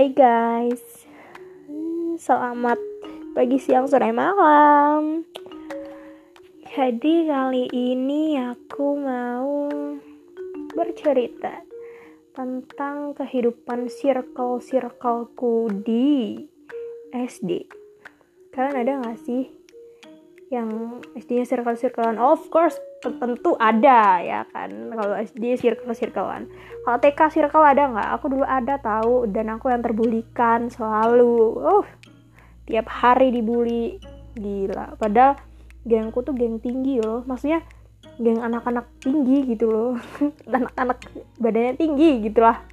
Hai guys, selamat pagi, siang, sore, malam. Jadi kali ini aku mau bercerita tentang kehidupan circle-circleku di SD. Kalian ada gak sih yang SD-nya circle-circlean? Of course, tentu ada ya kan? Kalau SD circle circlean kalau TK circle ada nggak? Aku dulu ada tahu dan aku yang terbulikan selalu. Oh tiap hari dibully. Gila. Padahal gengku tuh geng tinggi loh. Maksudnya geng anak-anak tinggi gitu loh. Anak-anak badannya tinggi gitulah.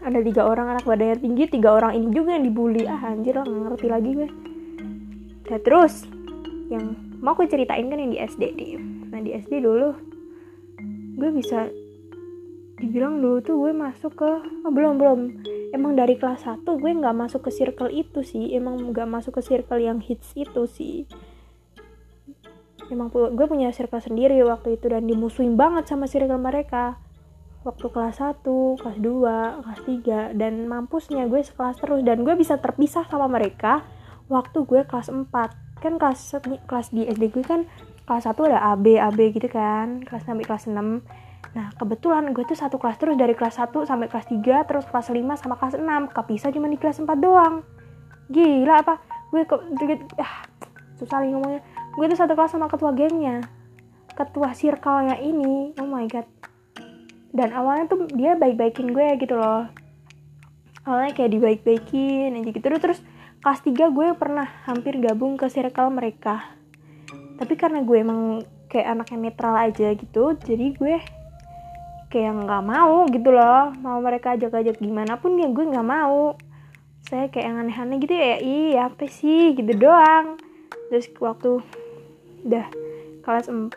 Ada tiga orang anak badannya tinggi tiga orang ini juga yang dibully. Ah anjir lah ngerti lagi gue. Nah terus yang mau aku ceritain kan yang di SD nih. Nah di SD dulu gue bisa dibilang dulu tuh gue masuk ke oh, belum belum. Emang dari kelas 1 gue nggak masuk ke circle itu sih. Emang nggak masuk ke circle yang hits itu sih. Emang gue punya circle sendiri waktu itu dan dimusuhin banget sama circle mereka. Waktu kelas 1, kelas 2, kelas 3 dan mampusnya gue sekelas terus. Dan gue bisa terpisah sama mereka waktu gue kelas 4 kan kelas kelas di SD gue kan kelas 1 ada AB AB gitu kan. Kelas sampai kelas 6 nah kebetulan gue tuh satu kelas terus dari kelas 1 sampai kelas 3 terus kelas 5 sama kelas 6 kepisah cuma di kelas 4 doang. Gila apa? Gue ke ah, susah nih ngomongnya. Gue tuh satu kelas sama ketua gengnya. Ketua circle-nya ini oh my god. Dan awalnya tuh dia baik-baikin gue gitu loh. Awalnya kayak dibaik-baikin aja gitu. Terus kelas 3 gue pernah hampir gabung ke circle mereka. Tapi karena gue emang kayak anak yang netral aja gitu jadi gue kayak nggak mau gitu loh. Mau mereka ajak-ajak gimana pun ya gue nggak mau. Saya kayak yang aneh-aneh gitu ya iya apa sih? Gitu doang. Terus waktu udah kelas 4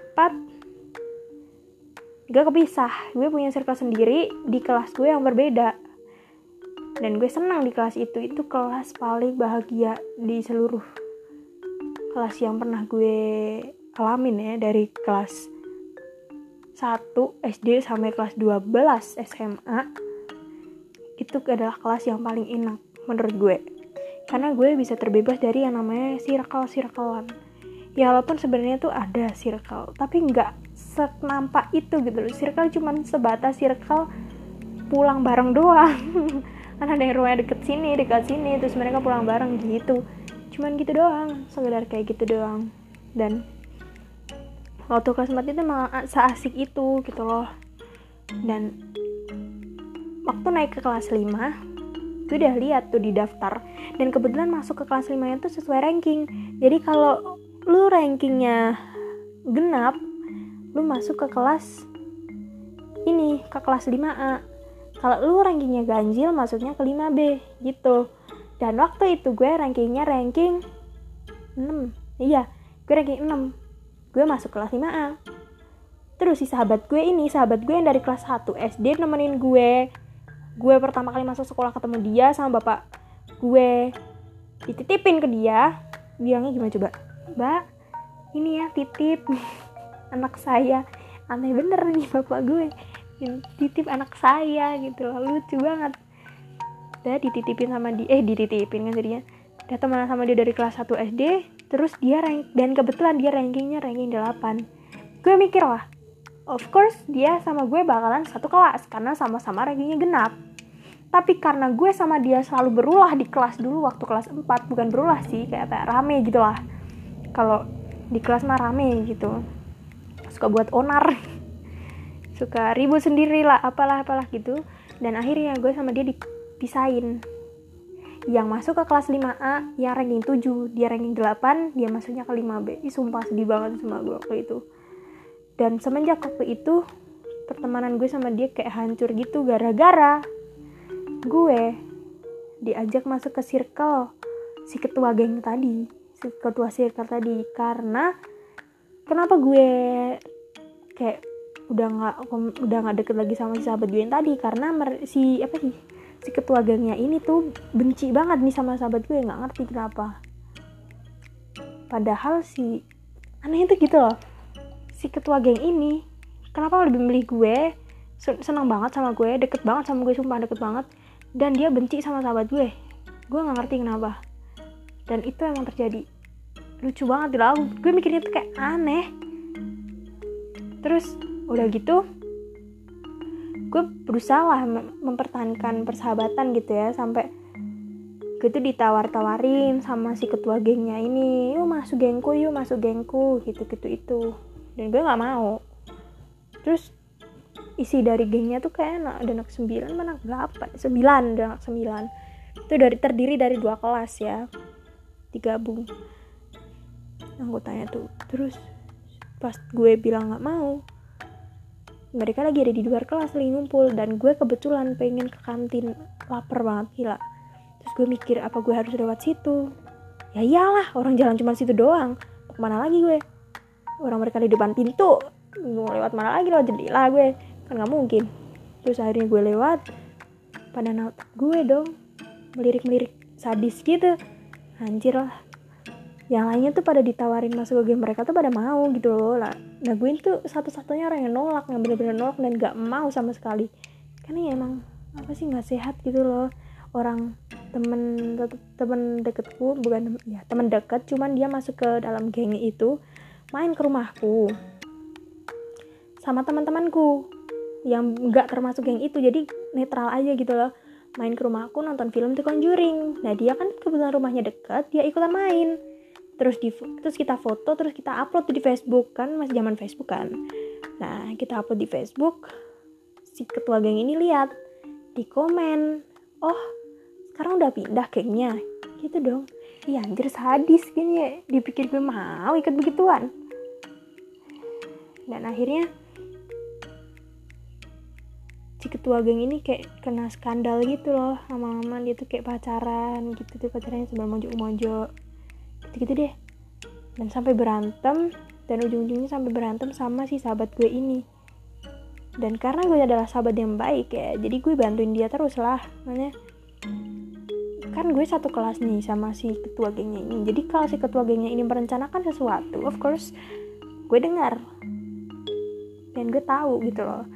gue kepisah. Gue punya circle sendiri di kelas gue yang berbeda dan gue senang di kelas itu. Itu kelas paling bahagia di seluruh kelas yang pernah gue alamin ya. Dari kelas 1 SD sampai kelas 12 SMA itu adalah kelas yang paling enak menurut gue. Karena gue bisa terbebas dari yang namanya circle-circlean. Ya walaupun sebenarnya tuh ada circle tapi nggak senampak itu gitu loh. Circle cuman sebatas circle pulang bareng doang kan ada yang rumahnya deket sini dekat sini terus mereka pulang bareng gitu. Cuman gitu doang sekedar kayak gitu doang. Dan waktu kelas 4 itu emang seasik itu gitu loh. Dan waktu naik ke kelas 5 gue udah lihat tuh di daftar. Dan kebetulan masuk ke kelas 5 itu sesuai ranking. Jadi kalau lu rankingnya genap lu masuk ke kelas ini ke kelas 5A kalau lu rankingnya ganjil masuknya ke 5B gitu. Dan waktu itu gue rankingnya ranking 6 iya gue ranking 6 gue masuk kelas 5A terus si sahabat gue ini sahabat gue yang dari kelas 1 SD nemenin gue. Gue pertama kali masuk sekolah ketemu dia sama bapak gue. Dititipin ke dia. Bilangnya gimana coba? Mbak ini ya titip. Anak saya. Aneh bener nih bapak gue titip anak saya gitu loh. Lucu banget. Udah dititipin sama dia eh dititipin kan jadinya. Udah temenan sama dia dari kelas 1 SD terus dia rank dan kebetulan dia rankingnya ranking 8 gue mikir lah of course dia sama gue bakalan satu kelas karena sama-sama rankingnya genap. Tapi karena gue sama dia selalu berulah di kelas dulu waktu kelas 4 bukan berulah sih kayak, kayak rame gitu lah. Kalau di kelas mah rame gitu. Suka buat onar suka ribut sendiri lah apalah apalah gitu. Dan akhirnya gue sama dia dipisahin. Yang masuk ke kelas 5A yang ranking 7 dia ranking 8 dia masuknya ke 5B Ih, sumpah sedih banget sama gue waktu itu. Dan semenjak waktu itu pertemanan gue sama dia kayak hancur gitu gara-gara gue diajak masuk ke circle si ketua geng tadi si ketua circle tadi. Karena kenapa gue kayak udah nggak udah nggak deket lagi sama si sahabat gue yang tadi karena si apa sih si ketua gengnya ini tuh benci banget nih sama sahabat gue nggak ngerti kenapa. Padahal si aneh itu gitu loh. Si ketua geng ini kenapa lebih milih gue seneng banget sama gue deket banget sama gue sumpah deket banget dan dia benci sama sahabat gue. Gue nggak ngerti kenapa. Dan itu emang terjadi. Lucu banget lah gue mikirnya tuh kayak aneh. Terus udah gitu gue berusaha lah mempertahankan persahabatan gitu ya sampai gue tuh ditawar-tawarin sama si ketua gengnya ini yuk masuk gengku yuk masuk gengku gitu gitu itu. Dan gue nggak mau. Terus isi dari gengnya tuh kayak anak ada anak sembilan mana berapa? Sembilan ada anak sembilan. Itu dari terdiri dari dua kelas ya digabung anggotanya tuh terus pas gue bilang nggak mau mereka lagi ada di luar kelas lagi ngumpul dan gue kebetulan pengen ke kantin. Lapar banget gila. Terus gue mikir apa gue harus lewat situ? Ya iyalah orang jalan cuma situ doang. Ke mana lagi gue? Orang mereka di depan pintu. Mau lewat mana lagi? Loh jendela gue. Kan nggak mungkin. Terus akhirnya gue lewat. Pada naut gue dong. Melirik-melirik sadis gitu. Anjir lah. Yang lainnya tuh pada ditawarin masuk ke game mereka tuh pada mau gitu loh lah nah gue itu satu-satunya orang yang nolak yang bener-bener nolak dan gak mau sama sekali. Karena ya emang apa sih nggak sehat gitu loh. Orang temen temen deketku bukan ya temen deket cuman dia masuk ke dalam geng itu main ke rumahku sama teman-temanku yang nggak termasuk geng itu jadi netral aja gitu loh. Main ke rumahku nonton film The Conjuring. Nah dia kan kebetulan rumahnya deket dia ikutan main terus di terus kita foto terus kita upload di Facebook kan masih zaman Facebook kan. Nah kita upload di Facebook si ketua geng ini lihat di komen oh sekarang udah pindah gengnya. Gitu dong. Iya anjir sadis kayaknya dipikir gue mau ikut begituan. Dan akhirnya si ketua geng ini kayak kena skandal gitu loh lama-lama dia tuh kayak pacaran gitu tuh pacarannya sebelum mojo-mojo gitu-gitu deh. Dan sampai berantem dan ujung-ujungnya sampai berantem sama si sahabat gue ini. Dan karena gue adalah sahabat yang baik ya jadi gue bantuin dia terus lah makanya kan gue satu kelas nih sama si ketua gengnya ini. Jadi kalau si ketua gengnya ini merencanakan sesuatu of course gue dengar. Dan gue tahu gitu loh.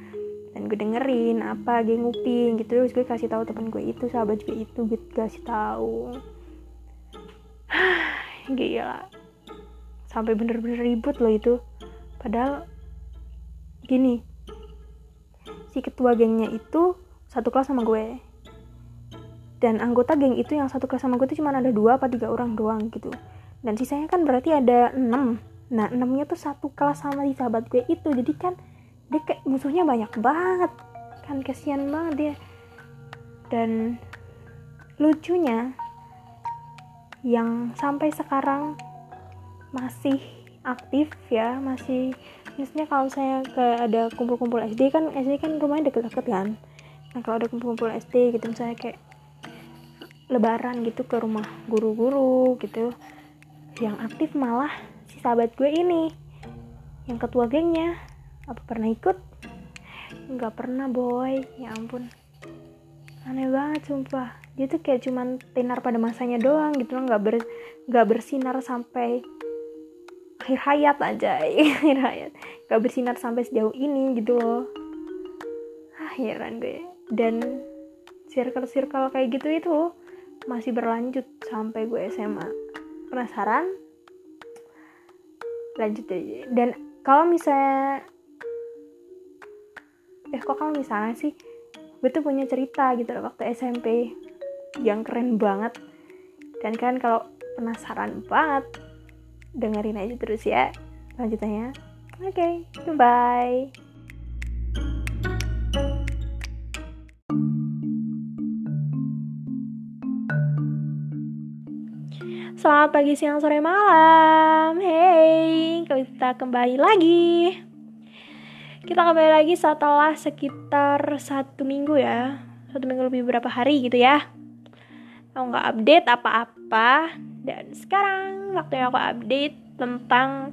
Dan gue dengerin apa geng nguping gitu terus gue kasih tahu teman gue itu sahabat gue itu gue kasih tahu gila. Sampai bener-bener ribut loh itu. Padahal gini. Si ketua gengnya itu satu kelas sama gue. Dan anggota geng itu yang satu kelas sama gue itu cuma ada dua apa tiga orang doang gitu. Dan sisanya kan berarti ada enam. Nah enamnya tuh satu kelas sama si sahabat gue itu. Jadi kan dia kayak musuhnya banyak banget. Kan kasihan banget dia. Dan lucunya yang sampai sekarang masih aktif ya masih misalnya kalau saya ke ada kumpul-kumpul SD kan SD kan rumahnya deket-deket kan. Nah kalau ada kumpul-kumpul SD gitu misalnya kayak lebaran gitu ke rumah guru-guru gitu yang aktif malah si sahabat gue ini yang ketua gengnya. Apa pernah ikut? Nggak pernah boy. Ya ampun aneh banget sumpah. Dia tuh kayak cuman tenar pada masanya doang gitu loh. Nggak ber nggak bersinar sampai akhir hayat aja akhir hayat. Nggak bersinar sampai sejauh ini gitu loh. Ah heran gue. Dan circle-circle kayak gitu itu masih berlanjut sampai gue SMA penasaran? Lanjut aja. Dan kalau misalnya eh kok kalau misalnya sih gue tuh punya cerita gitu loh waktu SMP yang keren banget dan kan kalau penasaran banget dengerin aja terus ya lanjutannya oke okay, bye Selamat pagi, siang, sore, malam. Hey, kita kembali lagi. Kita kembali lagi setelah sekitar satu minggu ya, satu minggu lebih berapa hari gitu ya. Aku nggak update apa-apa. Dan sekarang waktunya aku update tentang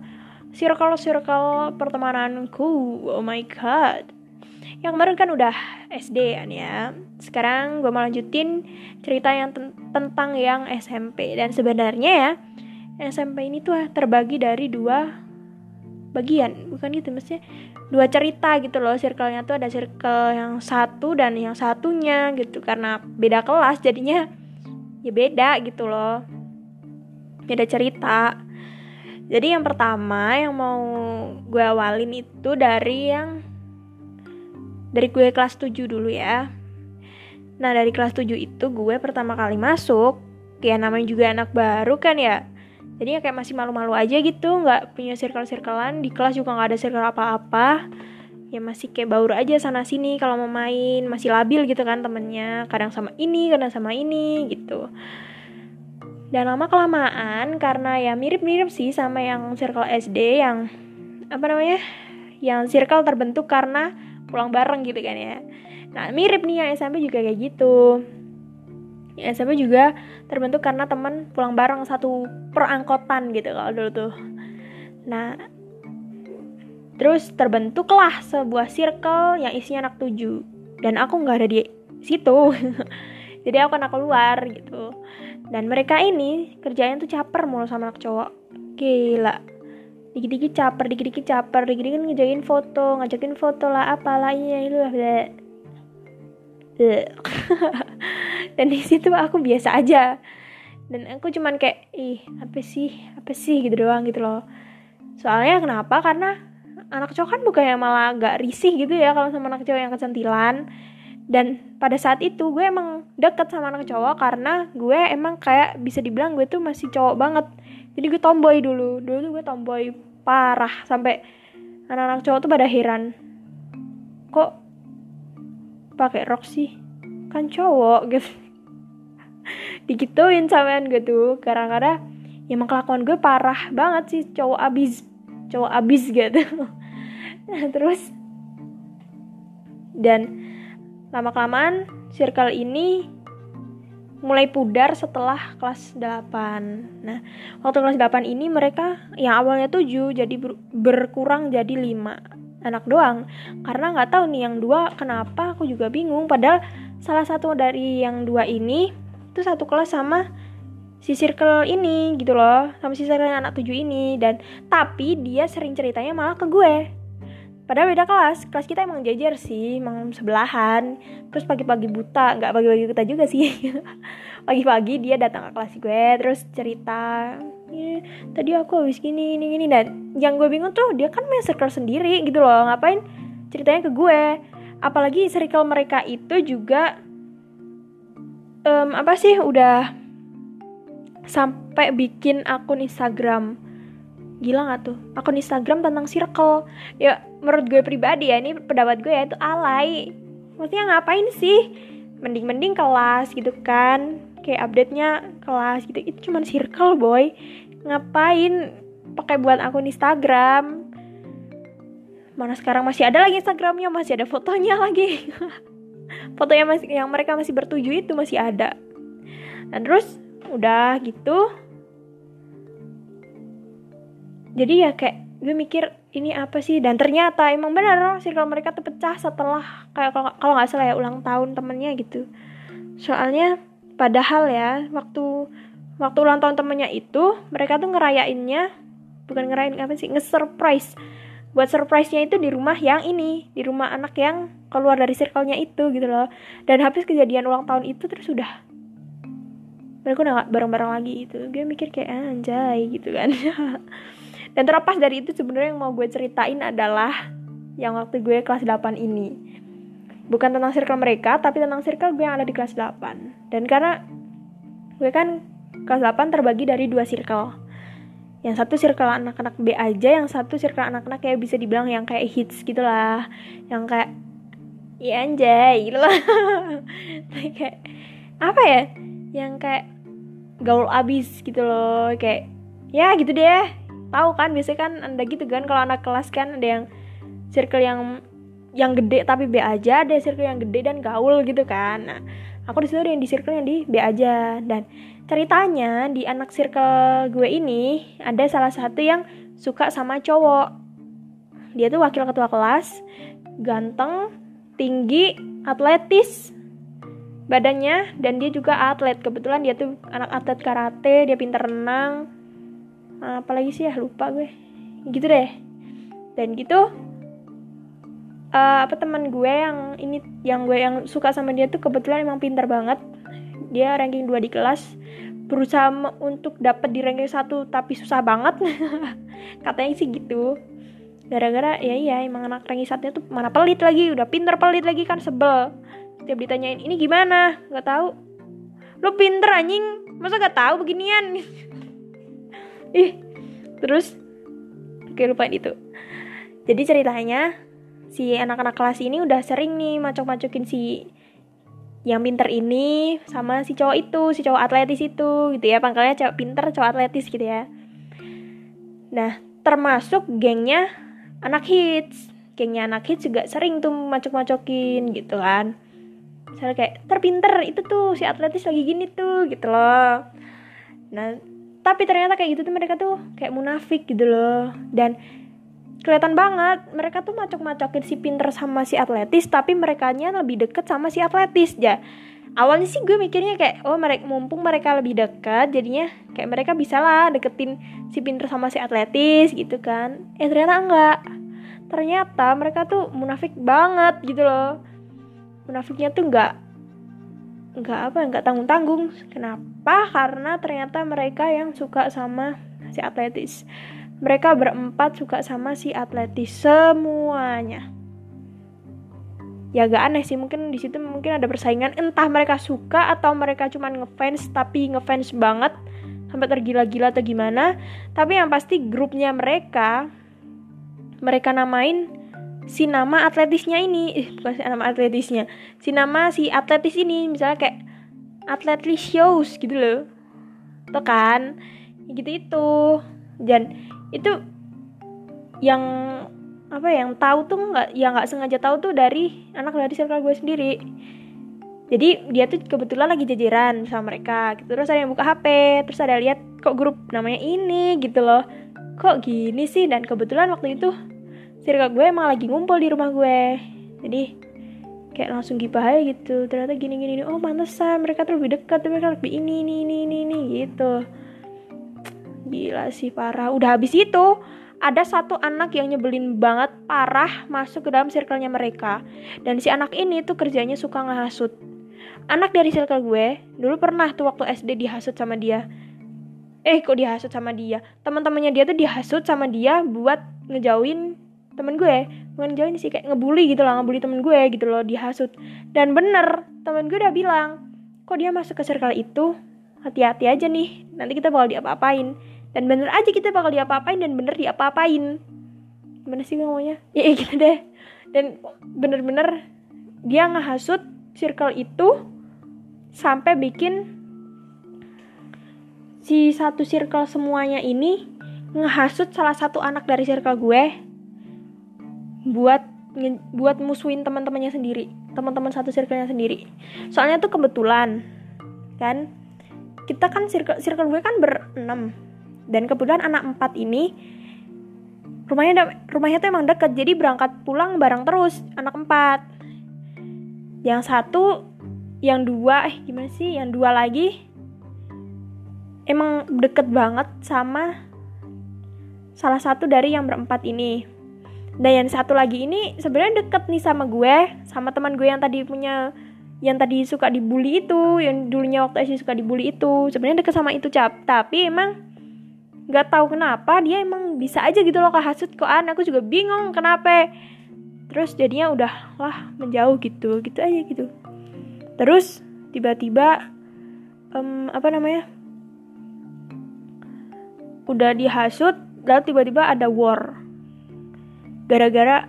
circle-circle pertemananku. Oh my god yang kemarin kan udah SD kan ya sekarang gue mau lanjutin cerita yang ten tentang yang SMP dan sebenarnya ya SMP ini tuh terbagi dari dua bagian bukan gitu maksudnya dua cerita gitu loh circle-nya tuh ada circle yang satu dan yang satunya gitu karena beda kelas jadinya ya beda gitu loh beda cerita. Jadi yang pertama yang mau gue awalin itu dari yang dari gue kelas 7 dulu ya. Nah dari kelas 7 itu gue pertama kali masuk ya namanya juga anak baru kan ya jadi ya kayak masih malu-malu aja gitu nggak punya circle-circlean. Di kelas juga nggak ada circle apa-apa. Ya masih kayak baur aja sana sini kalau mau main. Masih labil gitu kan temennya. Kadang sama ini kadang sama ini gitu. Dan lama kelamaan karena ya mirip-mirip sih sama yang circle SD yang apa namanya yang circle terbentuk karena pulang bareng gitu kan ya. Nah mirip nih yang SMP juga kayak gitu SMP juga terbentuk karena teman pulang bareng satu perangkotan gitu kalau dulu tuh. Nah terus terbentuklah sebuah circle yang isinya anak tujuh. Dan aku nggak ada di situ. Jadi aku anak keluar gitu. Dan mereka ini kerjanya tuh caper mulu sama anak cowok. Gila. Dikit-dikit caper dikit-dikit caper. Dikit-dikit ngejain foto ngajakin foto lah apalah ini itu lah dan di situ aku biasa aja. Dan aku cuman kayak ih apa sih? Apa sih? Gitu doang gitu loh. Soalnya kenapa? Karena anak cowok kan bukan yang malah gak risih gitu ya kalau sama anak cowok yang kecantilan. Dan pada saat itu gue emang deket sama anak cowok karena gue emang kayak bisa dibilang gue tuh masih cowok banget. Jadi gue tomboy dulu. Dulu tuh gue tomboy parah sampai anak-anak cowok tuh pada heran kok pakai rok sih? Kan cowok gitu digituin sampean gue tuh kadang-kadang ya emang kelakuan gue parah banget sih cowok abis cowok abis gitu. Nah terus dan lama kelamaan circle ini mulai pudar setelah kelas 8 nah waktu kelas 8 ini mereka yang awalnya 7 jadi ber berkurang jadi 5 anak doang. Karena nggak tahu nih yang dua kenapa aku juga bingung. Padahal salah satu dari yang dua ini itu satu kelas sama si circle ini gitu loh sama si circle anak tujuh ini. Dan tapi dia sering ceritanya malah ke gue. Padahal beda kelas kelas kita emang jajar sih emang sebelahan. Terus pagi-pagi buta nggak pagi-pagi buta juga sih. Pagi-pagi dia datang ke kelas gue terus cerita tadi aku habis gini gini gini. Dan yang gue bingung tuh dia kan main circle sendiri gitu loh ngapain ceritanya ke gue. Apalagi circle mereka itu juga um, apa sih udah sampai bikin akun Instagram? Gila gak tuh? Akun Instagram tentang circle. Ya menurut gue pribadi ya ini pendapat gue ya itu alay. Maksudnya ngapain sih? Mending-mending kelas gitu kan. Kayak update nya kelas gitu. Itu cuman circle boy. Ngapain pakai buat akun Instagram? Mana sekarang masih ada lagi Instagramnya? Masih ada fotonya lagi foto yang masih yang mereka masih bertuju itu masih ada. Dan terus udah gitu. Jadi ya kayak gue mikir ini apa sih? Dan ternyata emang benar circle mereka tuh pecah setelah kayak kalau nggak salah ya ulang tahun temennya gitu. Soalnya padahal ya waktu waktu ulang tahun temennya itu mereka tuh ngerayainnya bukan ngerayain apa sih? Nge-surprise buat surprise-nya itu di rumah yang ini di rumah anak yang keluar dari circle-nya itu gitu loh. Dan habis kejadian ulang tahun itu terus udah mereka udah gak bareng-bareng lagi gitu. Gue mikir kayak ah, anjay gitu kan. Dan terlepas dari itu sebenarnya yang mau gue ceritain adalah yang waktu gue kelas 8 ini. Bukan tentang circle mereka tapi tentang circle gue yang ada di kelas 8 dan karena gue kan kelas 8 terbagi dari dua circle yang satu circle anak-anak B aja yang satu circle anak-anak kayak bisa dibilang yang kayak hits gitu lah. Yang kayak ya anjay gitu lah. Kayak apa ya? Yang kayak gaul abis gitu loh kayak ya gitu deh. Tahu kan biasanya kan ada gitu kan kalau anak kelas kan ada yang circle yang yang gede tapi B aja ada circle yang gede dan gaul gitu kan. Nah aku di situ yang di circle yang di B aja. Dan ceritanya di anak circle gue ini ada salah satu yang suka sama cowok. Dia tuh wakil ketua kelas ganteng tinggi atletis badannya dan dia juga atlet. Kebetulan dia tuh anak atlet karate dia pintar renang. Apalagi sih ya lupa gue. Gitu deh. Dan gitu uh, apa teman gue yang ini yang gue yang suka sama dia tuh kebetulan emang pintar banget. Dia ranking 2 di kelas berusaha untuk dapat di ranking satu tapi susah banget. Katanya sih gitu. Gara-gara ya iya emang anak ranking satunya tuh mana pelit lagi udah pinter pelit lagi kan sebel. Setiap ditanyain ini gimana? Nggak tahu. Lo pinter anjing. Masa gak tahu beginian? Ih terus oke lupain itu. Jadi ceritanya si anak-anak kelas ini udah sering nih macok-macokin si yang pinter ini sama si cowok itu, si cowok atletis itu gitu ya. Pangkalnya cowok pinter, cowok atletis gitu ya. Nah, termasuk gengnya anak hits. Gengnya anak hits juga sering tuh macok-macokin gitu kan. Misalnya kayak terpinter itu tuh si atletis lagi gini tuh gitu loh. Nah, tapi ternyata kayak gitu tuh mereka tuh kayak munafik gitu loh. Dan kelihatan banget. Mereka tuh macok-macokin si pinter sama si atletis tapi mereka nya lebih deket sama si atletis ya awalnya sih gue mikirnya kayak oh mereka mumpung mereka lebih dekat jadinya kayak mereka bisa lah deketin si pinter sama si atletis gitu kan. Eh ternyata enggak. Ternyata mereka tuh munafik banget gitu loh. Munafiknya tuh enggak enggak apa enggak tanggung tanggung kenapa? Karena ternyata mereka yang suka sama si atletis mereka berempat suka sama si atletis semuanya. Ya gak aneh sih, mungkin di situ mungkin ada persaingan. Entah mereka suka atau mereka cuma ngefans tapi ngefans banget sampai tergila-gila atau gimana. Tapi yang pasti grupnya mereka mereka namain si nama atletisnya ini, eh, bukan si nama atletisnya, si nama si atletis ini misalnya kayak atletis shows gitu loh, tuh kan, gitu itu. Dan itu yang apa ya, yang tahu tuh nggak yang nggak sengaja tahu tuh dari anak dari circle gue sendiri. Jadi dia tuh kebetulan lagi jajaran sama mereka gitu. Terus ada yang buka HP terus ada lihat kok grup namanya ini gitu loh. Kok gini sih? Dan kebetulan waktu itu circle gue emang lagi ngumpul di rumah gue. Jadi kayak langsung gibah aja gitu. Ternyata gini gini, oh pantesan mereka tuh lebih dekat mereka lebih ini ini ini, ini gitu Gila sih parah. Udah habis itu ada satu anak yang nyebelin banget parah masuk ke dalam circle-nya mereka. Dan si anak ini tuh kerjanya suka ngehasut. Anak dari circle gue dulu pernah tuh waktu SD dihasut sama dia. Eh kok dihasut sama dia? Teman-temannya dia tuh dihasut sama dia buat ngejauhin temen gue bukan ngejauhin sih kayak ngebully gitu lah ngebully temen gue gitu loh dihasut dan bener temen gue udah bilang kok dia masuk ke circle itu hati-hati aja nih nanti kita bakal diapa-apain dan bener aja kita bakal diapa-apain dan bener diapa-apain. Gimana sih ngomongnya? Ya, ya gitu deh. Dan bener-bener dia ngehasut circle itu sampai bikin si satu circle semuanya ini ngehasut salah satu anak dari circle gue buat buat musuhin teman-temannya sendiri teman-teman satu circle-nya sendiri. Soalnya tuh kebetulan kan? Kita kan circle circle gue kan berenam dan kebetulan anak empat ini rumahnya rumahnya tuh emang deket jadi berangkat pulang bareng terus anak empat. Yang satu yang dua eh gimana sih yang dua lagi emang deket banget sama salah satu dari yang berempat ini. Dan yang satu lagi ini sebenarnya deket nih sama gue sama teman gue yang tadi punya yang tadi suka dibully itu yang dulunya waktu SD suka dibully itu. Sebenarnya deket sama itu cap. Tapi emang nggak tahu kenapa dia emang bisa aja gitu loh kehasut kok an aku juga bingung kenapa. Terus jadinya udah lah menjauh gitu gitu aja gitu. Terus tiba-tiba um, apa namanya udah dihasut lalu tiba-tiba ada war. Gara-gara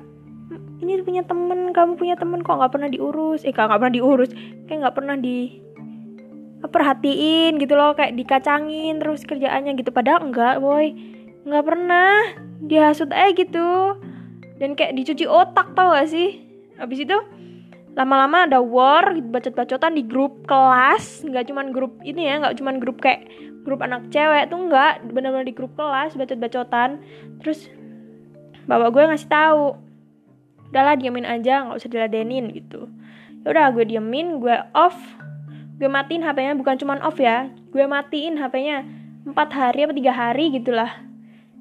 ini punya temen kamu punya temen kok nggak pernah diurus? Eh nggak pernah diurus. Kayak nggak pernah di perhatiin gitu loh kayak dikacangin terus kerjaannya gitu. Padahal enggak boy. Nggak pernah dihasut aja gitu. Dan kayak dicuci otak tau gak sih? Habis itu lama-lama ada war bacot-bacotan di grup kelas. Nggak cuman grup ini ya nggak cuman grup kayak grup anak cewek tuh nggak benar-benar di grup kelas bacot-bacotan. Terus bapak gue ngasih tahu udahlah diamin aja nggak usah diladenin gitu. Ya udah gue diamin gue off gue matiin HP-nya bukan cuman off ya. Gue matiin HP-nya empat hari apa tiga hari gitulah.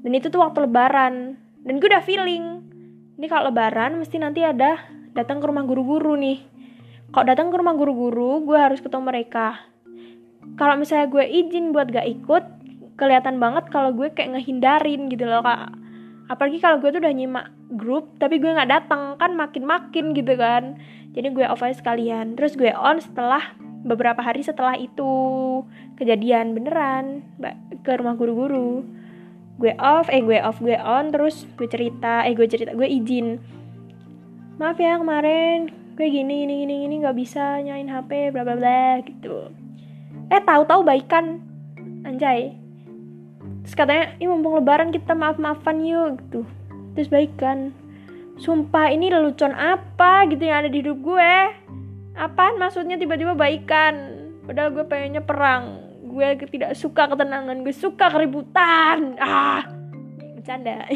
Dan itu tuh waktu lebaran. Dan gue udah feeling ini kalau lebaran mesti nanti ada datang ke rumah guru-guru nih. Kalau datang ke rumah guru-guru gue harus ketemu mereka. Kalau misalnya gue izin buat gak ikut kelihatan banget kalau gue kayak ngehindarin gitu loh kak. Apalagi kalau gue tuh udah nyimak grup tapi gue nggak datang kan makin makin gitu kan. Jadi gue off aja sekalian. Terus gue on setelah beberapa hari setelah itu kejadian beneran ke rumah guru-guru. Gue off eh gue off gue on terus gue cerita eh gue cerita gue izin. Maaf ya kemarin gue gini gini gini gini nggak bisa nyain hp bla bla bla gitu. Eh tahu-tahu baikan. Anjay. Terus katanya ini mumpung lebaran kita maaf maafan yuk gitu. Terus baikan. Sumpah ini lelucon apa gitu yang ada di hidup gue apaan? Maksudnya tiba-tiba baikan. Padahal gue pengennya perang. Gue tidak suka ketenangan. Gue suka keributan. Ah bercanda.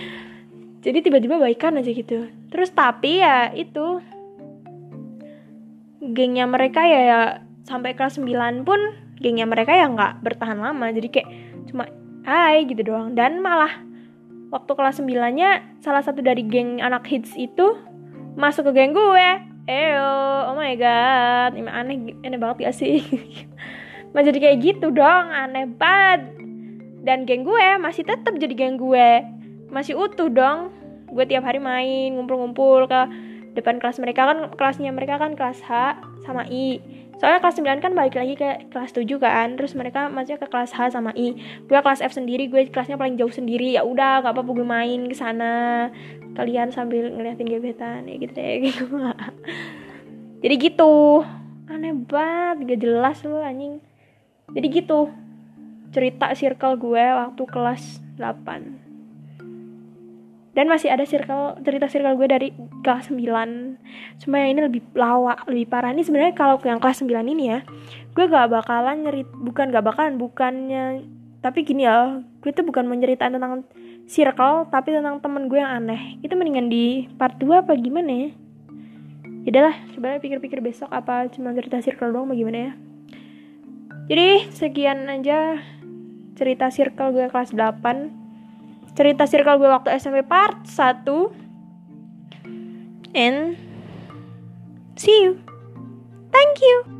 Jadi tiba-tiba baikan aja gitu. Terus tapi ya itu gengnya mereka ya, ya sampai kelas 9 pun gengnya mereka ya nggak bertahan lama. Jadi kayak cuma hai gitu doang. Dan malah waktu kelas 9 nya salah satu dari geng anak hits itu masuk ke geng gue Eyo, oh my god, ini aneh, aneh banget gak sih? Mas jadi kayak gitu dong, aneh banget. Dan geng gue masih tetap jadi geng gue. Masih utuh dong. Gue tiap hari main, ngumpul-ngumpul ke depan kelas mereka kan kelasnya mereka kan kelas H sama I soalnya kelas 9 kan balik lagi ke kelas 7 kan terus mereka masih ke kelas H sama I. Gue kelas F sendiri gue kelasnya paling jauh sendiri. Ya udah gak apa-apa gue main ke sana. Kalian sambil ngeliatin gebetan ya gitu deh gitu. Jadi gitu. Aneh banget gak jelas lu anjing. Jadi gitu. Cerita circle gue waktu kelas 8 dan masih ada circle cerita circle gue dari kelas 9 cuma yang ini lebih lawak lebih parah. Ini sebenarnya kalau yang kelas 9 ini ya gue gak bakalan nyerit bukan gak bakalan bukannya tapi gini ya gue tuh bukan menceritain tentang circle tapi tentang temen gue yang aneh. Itu mendingan di part 2 apa gimana ya? Yaudah lah, coba pikir-pikir besok apa cuma cerita circle doang bagaimana ya? Jadi sekian aja cerita circle gue kelas 8 cerita circle gue waktu SMP part 1 and see you. Thank you